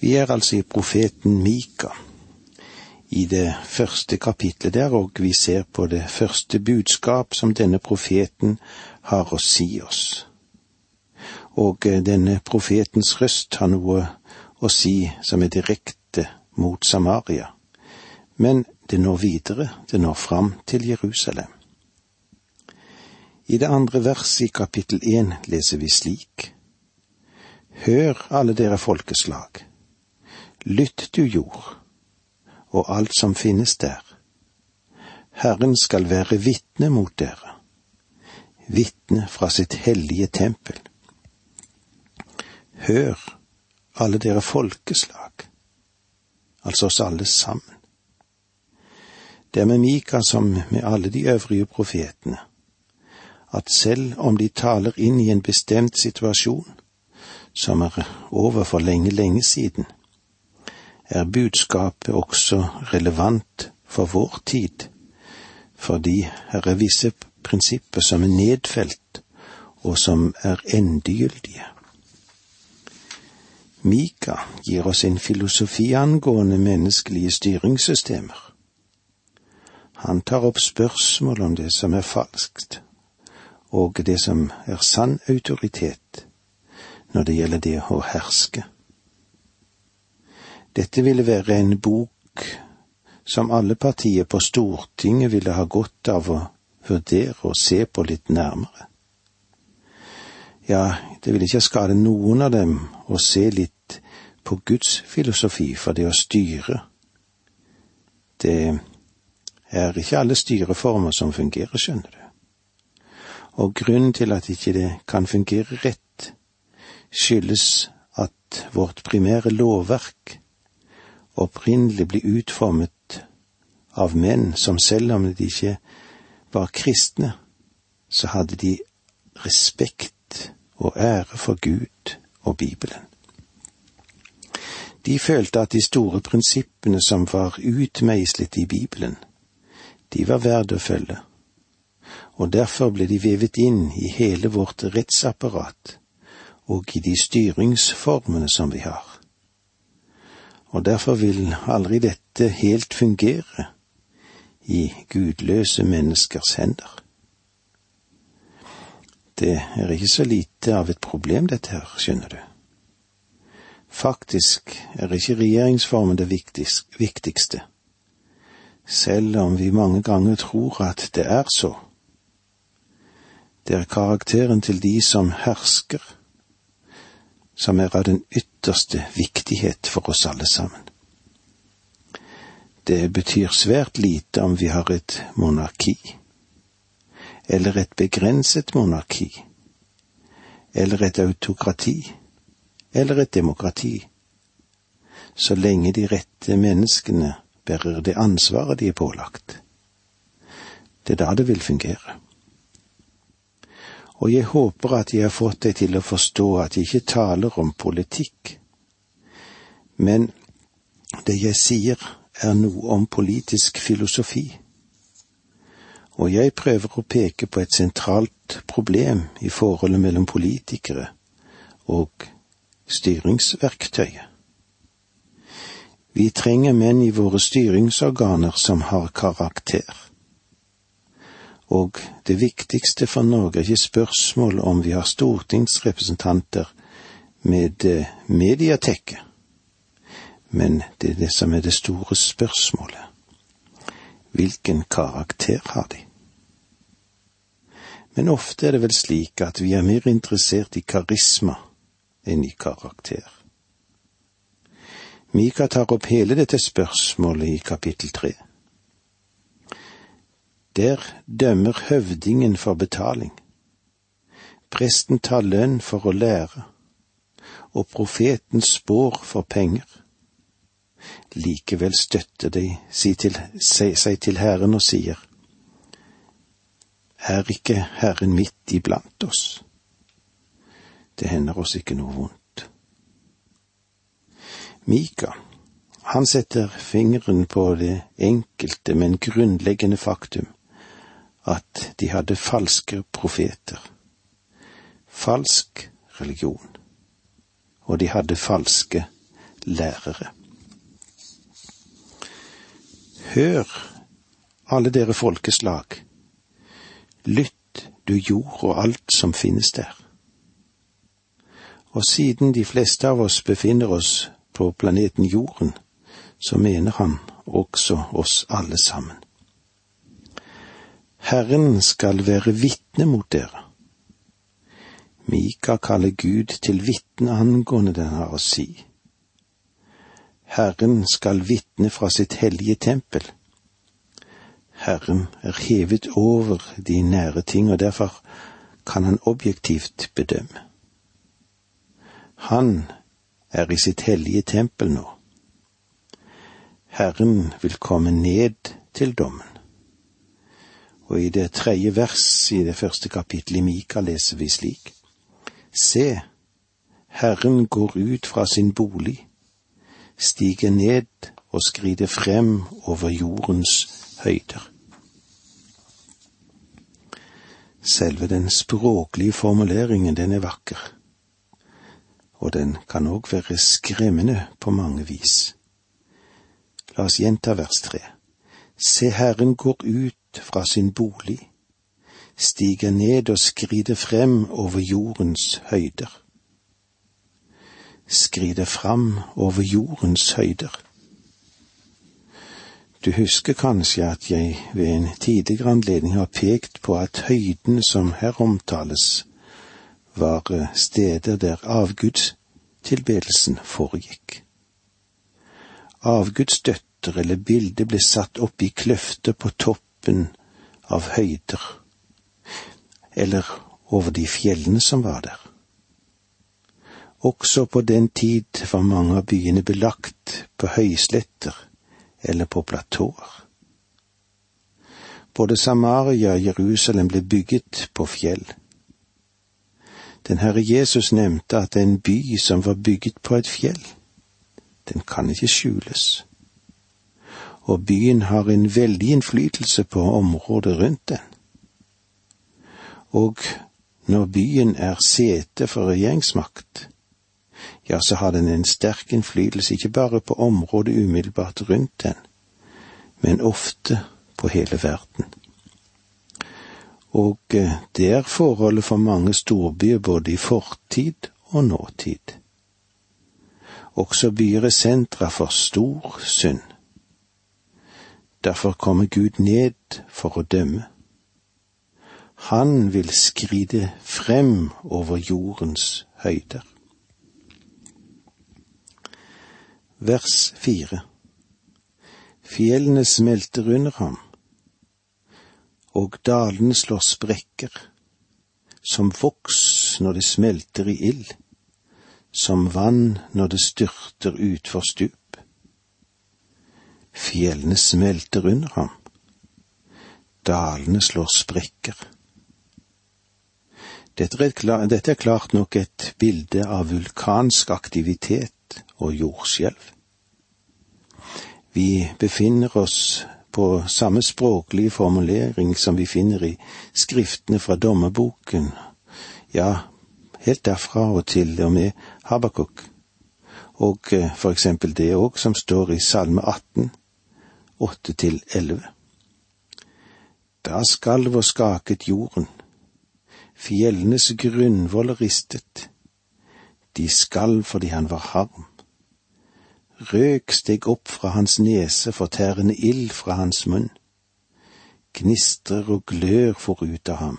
Vi er altså i profeten Mika, i det første kapitlet der, og vi ser på det første budskap som denne profeten har å si oss. Og eh, denne profetens røst har noe å si som er direkte mot Samaria, men det når videre, det når fram til Jerusalem. I det andre verset i kapittel én leser vi slik. Hør, alle dere folkeslag. Lytt du jord, og alt som finnes der. Herren skal være vitne mot dere, vitne fra sitt hellige tempel. Hør, alle dere folkeslag, altså oss alle sammen. Det er med Mika som med alle de øvrige profetene, at selv om de taler inn i en bestemt situasjon, som er over for lenge, lenge siden, er budskapet også relevant for vår tid, fordi her er visse prinsipper som er nedfelt, og som er endegyldige. Mika gir oss en filosofi angående menneskelige styringssystemer. Han tar opp spørsmål om det som er falskt, og det som er sann autoritet når det gjelder det å herske. Dette ville være en bok som alle partier på Stortinget ville ha godt av å vurdere og se på litt nærmere. Ja, det ville ikke skade noen av dem å se litt på Guds filosofi for det å styre. Det er ikke alle styreformer som fungerer, skjønner du. Og grunnen til at ikke det kan fungere rett, skyldes at vårt primære lovverk opprinnelig ble utformet av menn som selv om de ikke var kristne, så hadde de respekt og ære for Gud og Bibelen. De følte at de store prinsippene som var utmeislet i Bibelen, de var verd å følge, og derfor ble de vevet inn i hele vårt rettsapparat og i de styringsformene som vi har og derfor vil aldri dette helt fungere i gudløse menneskers hender. Det er ikke så lite av et problem, dette her, skjønner du. Faktisk er ikke regjeringsformen det viktigste, selv om vi mange ganger tror at det er så. Det er karakteren til de som hersker, som er av den ytterste viktighet for oss alle sammen. Det betyr svært lite om vi har et monarki, eller et begrenset monarki, eller et autokrati, eller et demokrati, så lenge de rette menneskene bærer det ansvaret de er pålagt. Det er da det vil fungere og jeg håper at jeg har fått deg til å forstå at jeg ikke taler om politikk, men det jeg sier er noe om politisk filosofi, og jeg prøver å peke på et sentralt problem i forholdet mellom politikere og styringsverktøyet. Vi trenger menn i våre styringsorganer som har karakter og det viktigste for Norge er ikke spørsmål om vi har stortingsrepresentanter med eh, mediatekke, men det er det som er det store spørsmålet. Hvilken karakter har de? Men ofte er det vel slik at vi er mer interessert i karisma enn i karakter. Mika tar opp hele dette spørsmålet i kapittel tre. Der dømmer høvdingen for betaling. Presten tar lønn for å lære, og profeten spår for penger. Likevel støtter de seg til Herren og sier, Er ikke Herren midt iblant oss? Det hender oss ikke noe vondt. Mika, han setter fingeren på det enkelte, men grunnleggende faktum at de hadde falske profeter, falsk religion, og de hadde falske lærere. Hør, alle dere folkeslag, lytt du jord og alt som finnes der. Og siden de fleste av oss befinner oss på planeten Jorden, så mener han også oss alle sammen. Herren skal være vitne mot dere. Mika kaller Gud til vitne angående den har å si. Herren skal vitne fra sitt hellige tempel. Herren er hevet over de nære ting, og derfor kan han objektivt bedømme. Han er i sitt hellige tempel nå. Herren vil komme ned til dommen. Og i det tredje vers i det første kapittelet i Mika leser vi slik. Se, Herren går ut fra sin bolig, stiger ned og skrider frem over jordens høyder. Selve den språklige formuleringen, den er vakker og den kan òg være skremmende på mange vis. La oss gjenta vers tre. Se, Herren går ut fra sin bolig, stiger ned og skrider frem over jordens høyder. Skrider fram over jordens høyder. Du husker kanskje at jeg ved en tidligere anledning har pekt på at høyden som her omtales, var steder der avgudstilbedelsen foregikk. Avgudsdøtter eller bilder ble satt opp i kløfter på toppen av høyder, eller over de fjellene som var der. Også på den tid var mange av byene belagt på høysletter eller på platåer. Både Samaria og Jerusalem ble bygget på fjell. Den Herre Jesus nevnte at en by som var bygget på et fjell, den kan ikke skjules. Og byen har en veldig innflytelse på området rundt den. Og når byen er sete for regjeringsmakt, ja, så har den en sterk innflytelse ikke bare på området umiddelbart rundt den, men ofte på hele verden og eh, det er forholdet for mange storbyer både i fortid og nåtid. Også byer er sentra for stor synd. Derfor kommer Gud ned for å dømme. Han vil skride frem over jordens høyder. Vers fire Fjellene smelter under ham og dalene slår sprekker, som voks når det smelter i ild, som vann når det styrter utfor stup. Fjellene smelter under ham, dalene slår sprekker. Dette er, klart nok et bilde av vulkansk aktivitet og jordskjelv. Vi befinner oss på samme språklige formulering som vi finner i skriftene fra dommerboken, ja, helt derfra og til og med Habakuk, og eh, for eksempel det òg som står i Salme 18, 8 til 11. Da skalv og skaket jorden, fjellenes grunnvoller ristet, de skalv fordi han var harm. Røk steg opp fra hans nese, fortærende ild fra hans munn. Gnistrer og glør for ut av ham.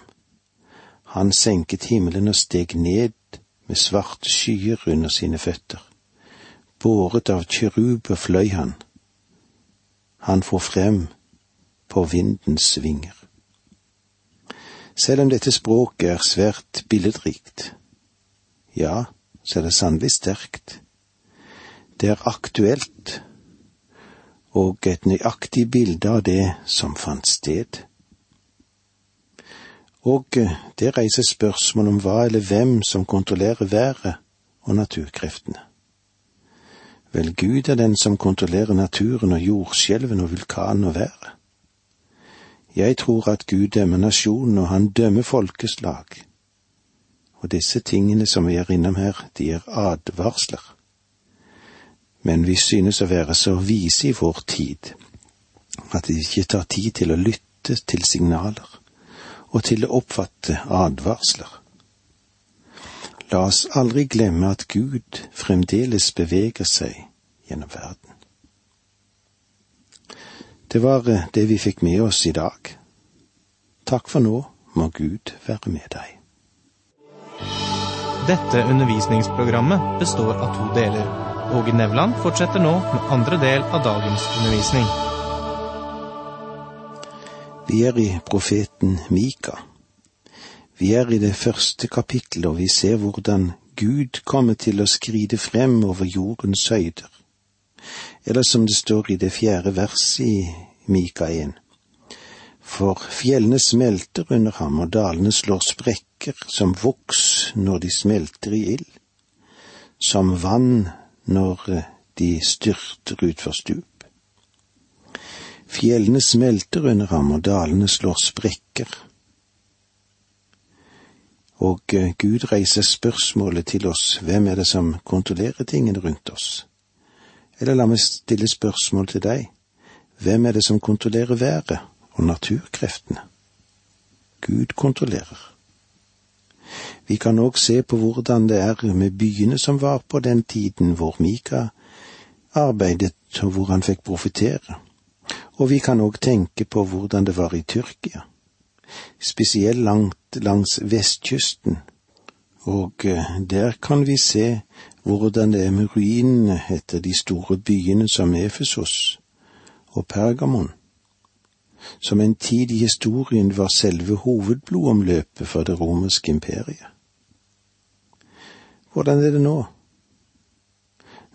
Han senket himmelen og steg ned med svarte skyer under sine føtter. Båret av kiruber fløy han. Han får frem på vindens vinger. Selv om dette språket er svært billedrikt, ja, så er det sannelig sterkt det er aktuelt og et nøyaktig bilde av det som fant sted. Og det reiser spørsmål om hva eller hvem som kontrollerer været og naturkreftene. Vel, Gud er den som kontrollerer naturen og jordskjelven og vulkanen og været. Jeg tror at Gud dømmer nasjonen, og han dømmer folkeslag. Og disse tingene som vi er innom her, de er advarsler. Men vi synes å være så vise i vår tid at det ikke tar tid til å lytte til signaler og til å oppfatte advarsler. La oss aldri glemme at Gud fremdeles beveger seg gjennom verden. Det var det vi fikk med oss i dag. Takk for nå, må Gud være med deg. Dette undervisningsprogrammet består av to deler. Åge Nevland fortsetter nå med andre del av dagens undervisning. Vi er i profeten Mika. Vi er i det første kapittelet, og vi ser hvordan Gud kommer til å skride frem over jordens høyder. Eller som det står i det fjerde verset i Mika 1. For fjellene smelter under ham, og dalene slår sprekker som voks når de smelter i ild, som vann når de styrter utfor stup. Fjellene smelter under ham, og dalene slår sprekker. Og eh, Gud reiser spørsmålet til oss, hvem er det som kontrollerer tingene rundt oss? Eller la meg stille spørsmål til deg, hvem er det som kontrollerer været og naturkreftene? Gud kontrollerer. Vi kan òg se på hvordan det er med byene som var på den tiden hvor Mika arbeidet og hvor han fikk profetere og vi kan òg tenke på hvordan det var i Tyrkia, spesielt langt langs vestkysten, og eh, der kan vi se hvordan det er med ruinene etter de store byene som Efesos og Pergamon, som en tid i historien var selve hovedblodomløpet for det romerske imperiet. Hvordan er det nå?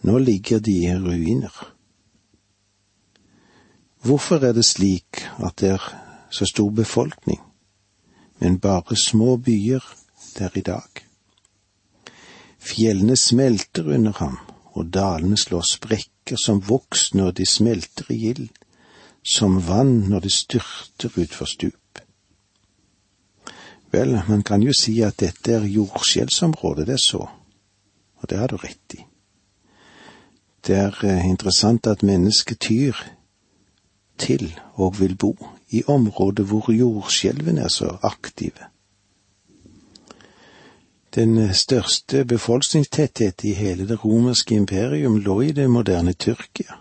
Nå ligger de i ruiner. Hvorfor er det slik at det er så stor befolkning, men bare små byer der i dag? Fjellene smelter under ham, og dalene slår sprekker som voks når de smelter i ild, som vann når det styrter utfor stup. Vel, man kan jo si at dette er jordskjelvsområdet, det er så, og det har du rett i. Det er eh, interessant at mennesket tyr til og vil bo i områder hvor jordskjelvene er så aktive. Den største befolkningstetthet i hele det romerske imperium lå i det moderne Tyrkia.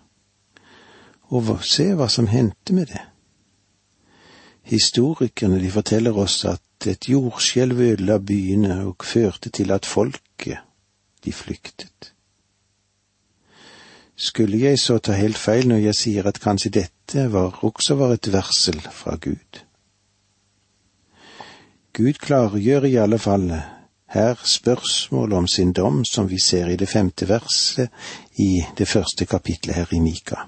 Og se hva som hendte med det. Historikerne de forteller oss at et jordskjelv ødela byene og førte til at folket de flyktet. Skulle jeg så ta helt feil når jeg sier at kanskje dette var også var et versel fra Gud? Gud klargjør i alle fall her spørsmålet om sin dom, som vi ser i det femte verset i det første kapitlet her i Mika.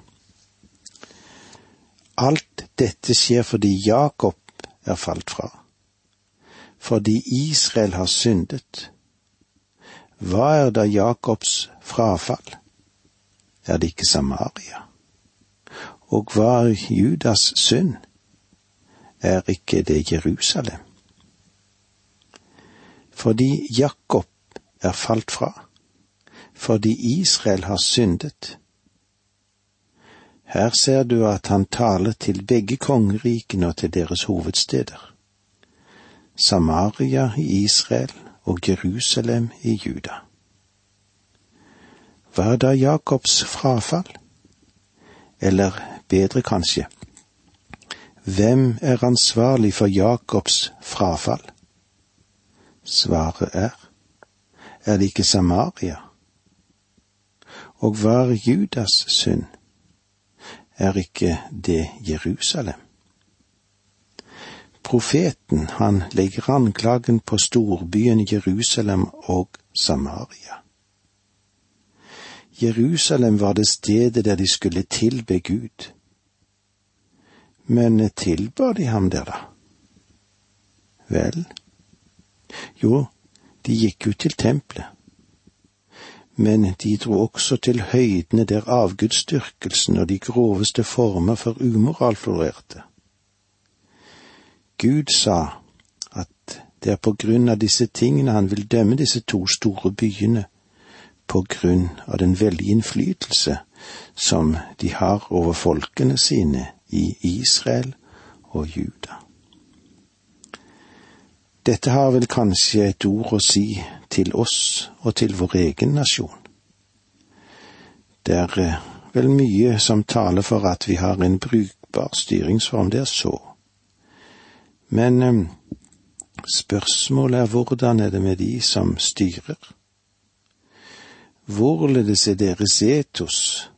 Alt dette skjer fordi Jakob er falt fra, fordi Israel har syndet. Hva er da Jakobs frafall? Er det ikke Samaria. Og hva er Judas synd? Er ikke det Jerusalem? Fordi Jakob er falt fra, fordi Israel har syndet. Her ser du at han taler til begge kongerikene og til deres hovedsteder. Samaria i Israel og Jerusalem i Juda. Hva er da Jakobs frafall? Eller bedre kanskje, hvem er ansvarlig for Jakobs frafall? Svaret er, er det ikke Samaria? Og hva er Judas synd? Er ikke det Jerusalem? Profeten, han legger anklagen på storbyen Jerusalem og Samaria. Jerusalem var det stedet der de skulle tilbe Gud. Men tilba de ham der, da? Vel, jo, de gikk ut til tempelet. Men de dro også til høydene der avgudsdyrkelsen og de groveste former for umoral florerte. Gud sa at det er på grunn av disse tingene han vil dømme disse to store byene på grunn av den veldige innflytelse som de har over folkene sine i Israel og Juda. Dette har vel kanskje et ord å si til oss og til vår egen nasjon. Det er eh, vel mye som taler for at vi har en brukbar styringsform, det er så. Men eh, spørsmålet er hvordan er det med de som styrer? Hvorledes er deres etos,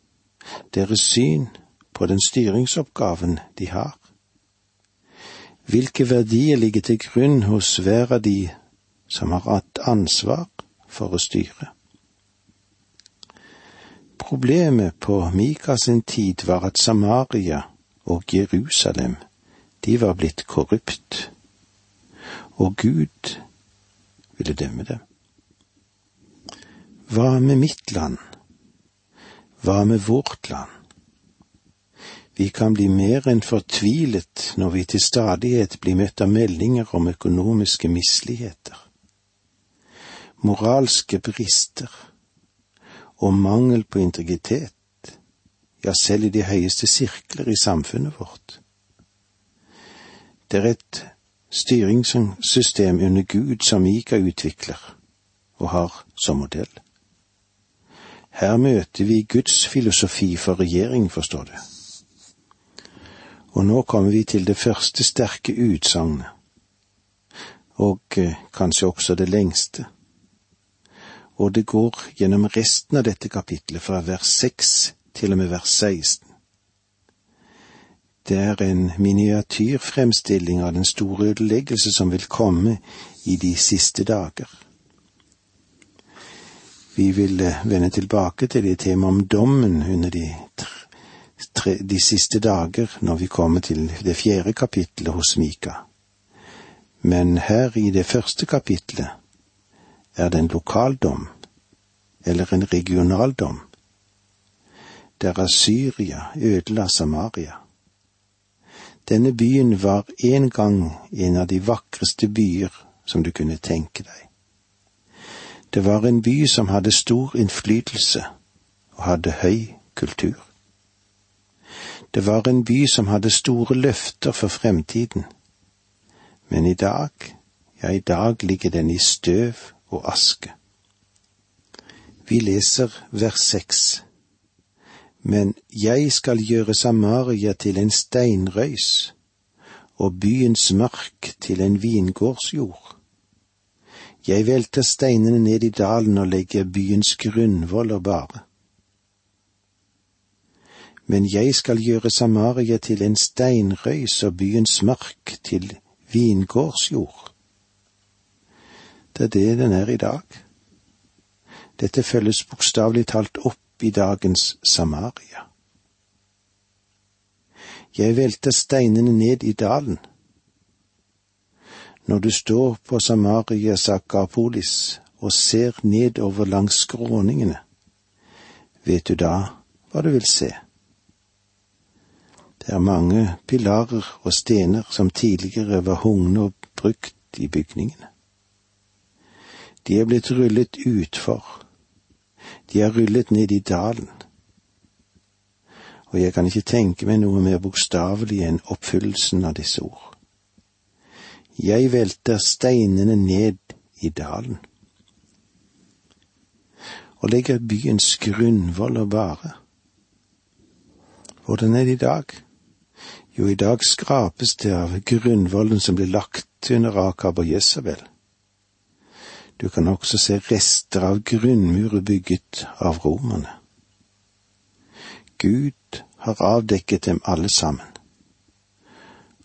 deres syn på den styringsoppgaven de har? Hvilke verdier ligger til grunn hos hver av de som har hatt ansvar for å styre? Problemet på Mika sin tid var at Samaria og Jerusalem, de var blitt korrupt, og Gud ville dømme dem. Hva med mitt land? Hva med vårt land? Vi kan bli mer enn fortvilet når vi til stadighet blir møtt av meldinger om økonomiske misligheter, moralske brister og mangel på integritet, ja, selv i de høyeste sirkler i samfunnet vårt. Det er et styringssystem under Gud som Mika utvikler og har som modell. Her møter vi Guds filosofi for regjering, forstår du. Og nå kommer vi til det første sterke utsagnet, og eh, kanskje også det lengste. Og det går gjennom resten av dette kapitlet, fra vers seks til og med vers 16. Det er en miniatyrfremstilling av den store ødeleggelse som vil komme i de siste dager. Vi vil eh, vende tilbake til det temaet om dommen under de tre, de siste dager når vi kommer til det fjerde kapittelet hos Mika. Men her i det første kapittelet er det en lokaldom, eller en regionaldom, der Asyria ødela Samaria. Denne byen var en gang en av de vakreste byer som du kunne tenke deg. Det var en by som hadde stor innflytelse og hadde høy kultur. Det var en by som hadde store løfter for fremtiden. Men i dag, ja, i dag ligger den i støv og aske. Vi leser vers seks. Men jeg skal gjøre Samaria til en steinrøys og byens mark til en vingårdsjord. Jeg velter steinene ned i dalen og legger byens grunnvoller bare men jeg skal gjøre Samaria til en steinrøys og byens mark til vingårdsjord. Det er det den er i dag. Dette følges bokstavelig talt opp i dagens Samaria. Jeg velter steinene ned i dalen. Når du står på Samarias Akapolis og ser nedover langs skråningene, vet du da hva du vil se? Det er mange pilarer og stener som tidligere var hugne og brukt i bygningene. De er blitt rullet utfor. De er rullet ned i dalen. Og jeg kan ikke tenke meg noe mer bokstavelig enn oppfyllelsen av disse ord. Jeg velter steinene ned i dalen og legger byens grunnvoller bare. Hvordan er det i dag? Jo, i dag skrapes det av grunnvollen som ble lagt under Akab og Jesabel. Du kan også se rester av grunnmurer bygget av romerne. Gud har avdekket dem alle sammen,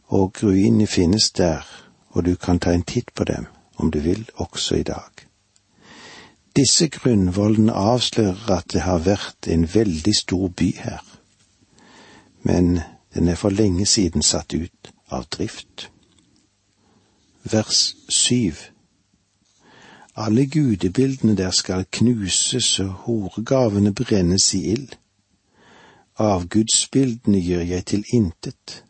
og ruinene finnes der, og du kan ta en titt på dem om du vil også i dag. Disse grunnvollene avslører at det har vært en veldig stor by her, men den er for lenge siden satt ut av drift. Vers syv Alle gudebildene der skal knuses og horegavene brennes i ild. Avgudsbildene gjør jeg til intet.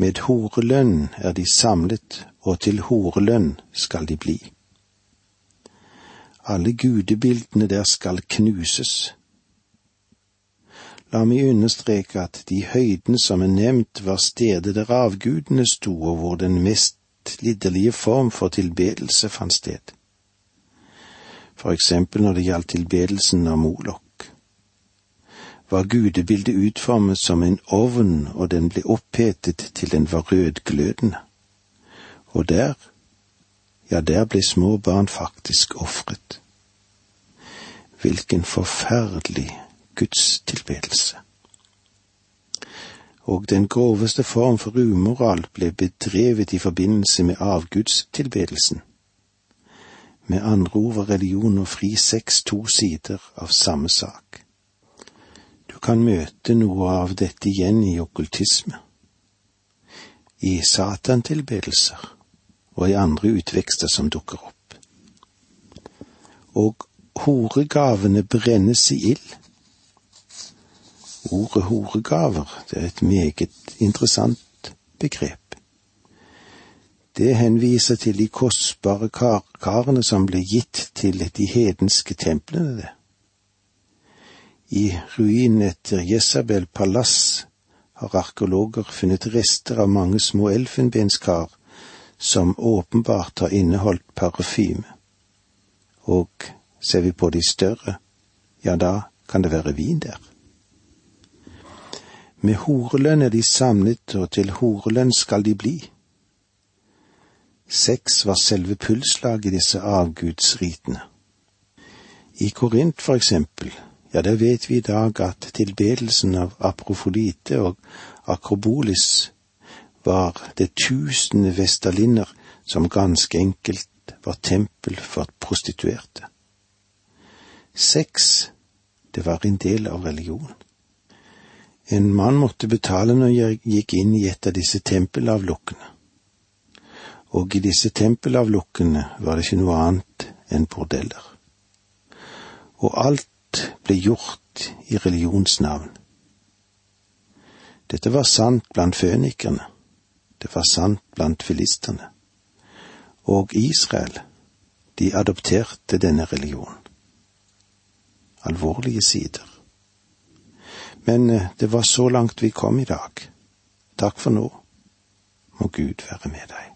Med horelønn er de samlet, og til horelønn skal de bli. Alle gudebildene der skal knuses. La meg understreke at de høydene som er nevnt, var stedet der avgudene sto, og hvor den mest lidderlige form for tilbedelse fant sted. For eksempel når det gjaldt tilbedelsen av Molok. Var gudebildet utformet som en ovn, og den ble opphetet til den var rødglødende. Og der, ja, der ble små barn faktisk ofret. Hvilken forferdelig gudstilbedelse. Og den groveste form for umoral ble bedrevet i forbindelse med avgudstilbedelsen. Med andre ord var religion og fri sex to sider av samme sak. Kan møte noe av dette igjen i okkultisme, i satantilbedelser og i andre utvekster som dukker opp. Og horegavene brennes i ild Ordet horegaver det er et meget interessant begrep. Det henviser til de kostbare kar karene som ble gitt til de hedenske templene. I ruinene etter Jesabel palass har arkeologer funnet rester av mange små elfenbenskar som åpenbart har inneholdt parfyme. Og ser vi på de større, ja, da kan det være vin der. Med horelønn er de samlet, og til horelønn skal de bli. Sex var selve pulslaget i disse avgudsritene. I Korint, for eksempel, ja, der vet vi i dag at tilbedelsen av aprofolite og akrobolis var det tusende vestalinner som ganske enkelt var tempel for prostituerte. Sex, det var en del av religionen. En mann måtte betale når jeg gikk inn i et av disse tempelavlukkene. Og i disse tempelavlukkene var det ikke noe annet enn bordeller. Og alt ble gjort i religionsnavn. Dette var sant blant fønikerne, det var sant blant filistene. Og Israel, de adopterte denne religionen. Alvorlige sider. Men eh, det var så langt vi kom i dag. Takk for nå. Må Gud være med deg.